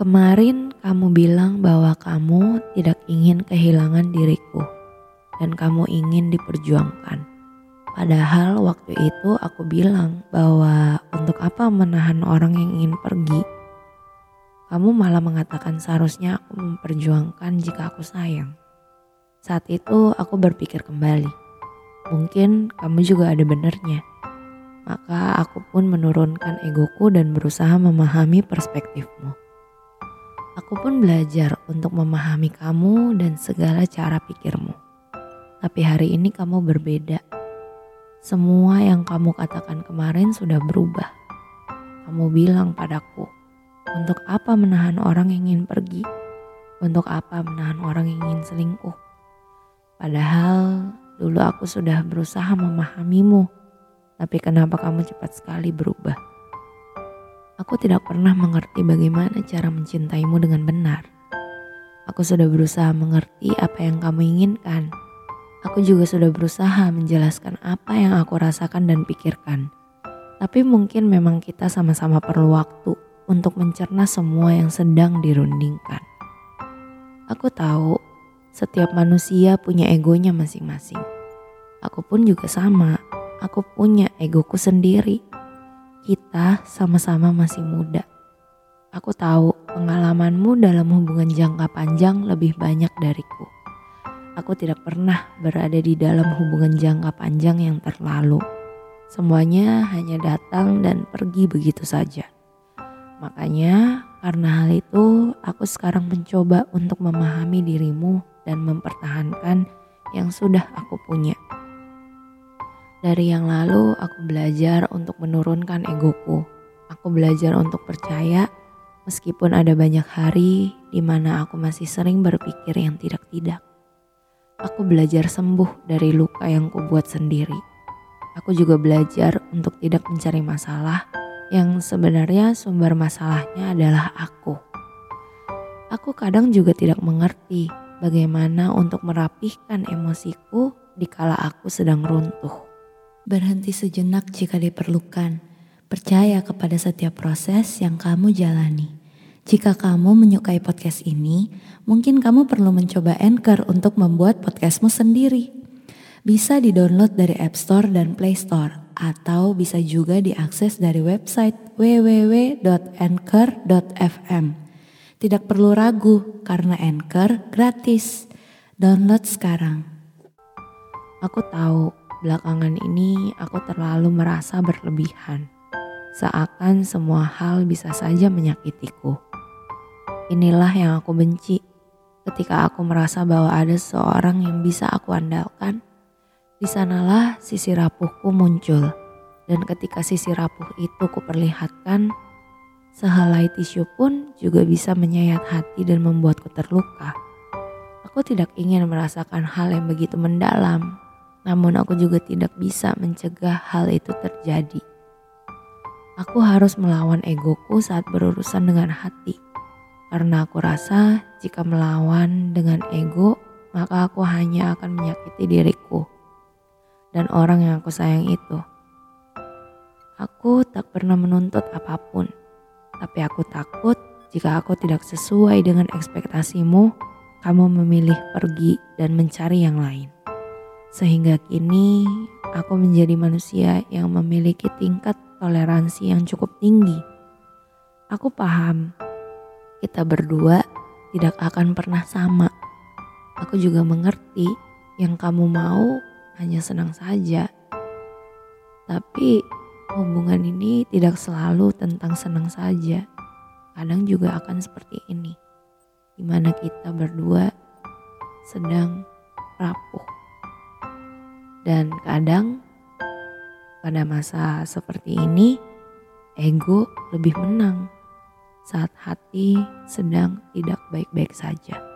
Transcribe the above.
Kemarin kamu bilang bahwa kamu tidak ingin kehilangan diriku dan kamu ingin diperjuangkan. Padahal waktu itu aku bilang bahwa untuk apa menahan orang yang ingin pergi. Kamu malah mengatakan seharusnya aku memperjuangkan jika aku sayang. Saat itu aku berpikir kembali. Mungkin kamu juga ada benernya. Maka aku pun menurunkan egoku dan berusaha memahami perspektifmu. Aku pun belajar untuk memahami kamu dan segala cara pikirmu. Tapi hari ini kamu berbeda. Semua yang kamu katakan kemarin sudah berubah. Kamu bilang padaku, untuk apa menahan orang yang ingin pergi? Untuk apa menahan orang yang ingin selingkuh? Padahal dulu aku sudah berusaha memahamimu, tapi kenapa kamu cepat sekali berubah? Aku tidak pernah mengerti bagaimana cara mencintaimu dengan benar. Aku sudah berusaha mengerti apa yang kamu inginkan. Aku juga sudah berusaha menjelaskan apa yang aku rasakan dan pikirkan. Tapi mungkin memang kita sama-sama perlu waktu untuk mencerna semua yang sedang dirundingkan. Aku tahu setiap manusia punya egonya masing-masing. Aku pun juga sama. Aku punya egoku sendiri kita sama-sama masih muda. Aku tahu pengalamanmu dalam hubungan jangka panjang lebih banyak dariku. Aku tidak pernah berada di dalam hubungan jangka panjang yang terlalu. Semuanya hanya datang dan pergi begitu saja. Makanya, karena hal itu, aku sekarang mencoba untuk memahami dirimu dan mempertahankan yang sudah aku punya. Dari yang lalu, aku belajar untuk menurunkan egoku. Aku belajar untuk percaya, meskipun ada banyak hari di mana aku masih sering berpikir yang tidak-tidak. Aku belajar sembuh dari luka yang kubuat sendiri. Aku juga belajar untuk tidak mencari masalah yang sebenarnya sumber masalahnya adalah aku. Aku kadang juga tidak mengerti bagaimana untuk merapihkan emosiku dikala aku sedang runtuh. Berhenti sejenak jika diperlukan. Percaya kepada setiap proses yang kamu jalani. Jika kamu menyukai podcast ini, mungkin kamu perlu mencoba Anchor untuk membuat podcastmu sendiri. Bisa di-download dari App Store dan Play Store, atau bisa juga diakses dari website www.anchor.fm. Tidak perlu ragu, karena Anchor gratis. Download sekarang. Aku tahu Belakangan ini aku terlalu merasa berlebihan, seakan semua hal bisa saja menyakitiku. Inilah yang aku benci ketika aku merasa bahwa ada seorang yang bisa aku andalkan. Di sanalah sisi rapuhku muncul, dan ketika sisi rapuh itu kuperlihatkan, sehelai tisu pun juga bisa menyayat hati dan membuatku terluka. Aku tidak ingin merasakan hal yang begitu mendalam namun aku juga tidak bisa mencegah hal itu terjadi. Aku harus melawan egoku saat berurusan dengan hati. Karena aku rasa jika melawan dengan ego, maka aku hanya akan menyakiti diriku dan orang yang aku sayang itu. Aku tak pernah menuntut apa pun, tapi aku takut jika aku tidak sesuai dengan ekspektasimu, kamu memilih pergi dan mencari yang lain. Sehingga kini aku menjadi manusia yang memiliki tingkat toleransi yang cukup tinggi. Aku paham kita berdua tidak akan pernah sama. Aku juga mengerti yang kamu mau hanya senang saja. Tapi hubungan ini tidak selalu tentang senang saja. Kadang juga akan seperti ini. Di mana kita berdua sedang rapuh. Dan kadang pada masa seperti ini, ego lebih menang. saat hati sedang tidak baik-baik saja.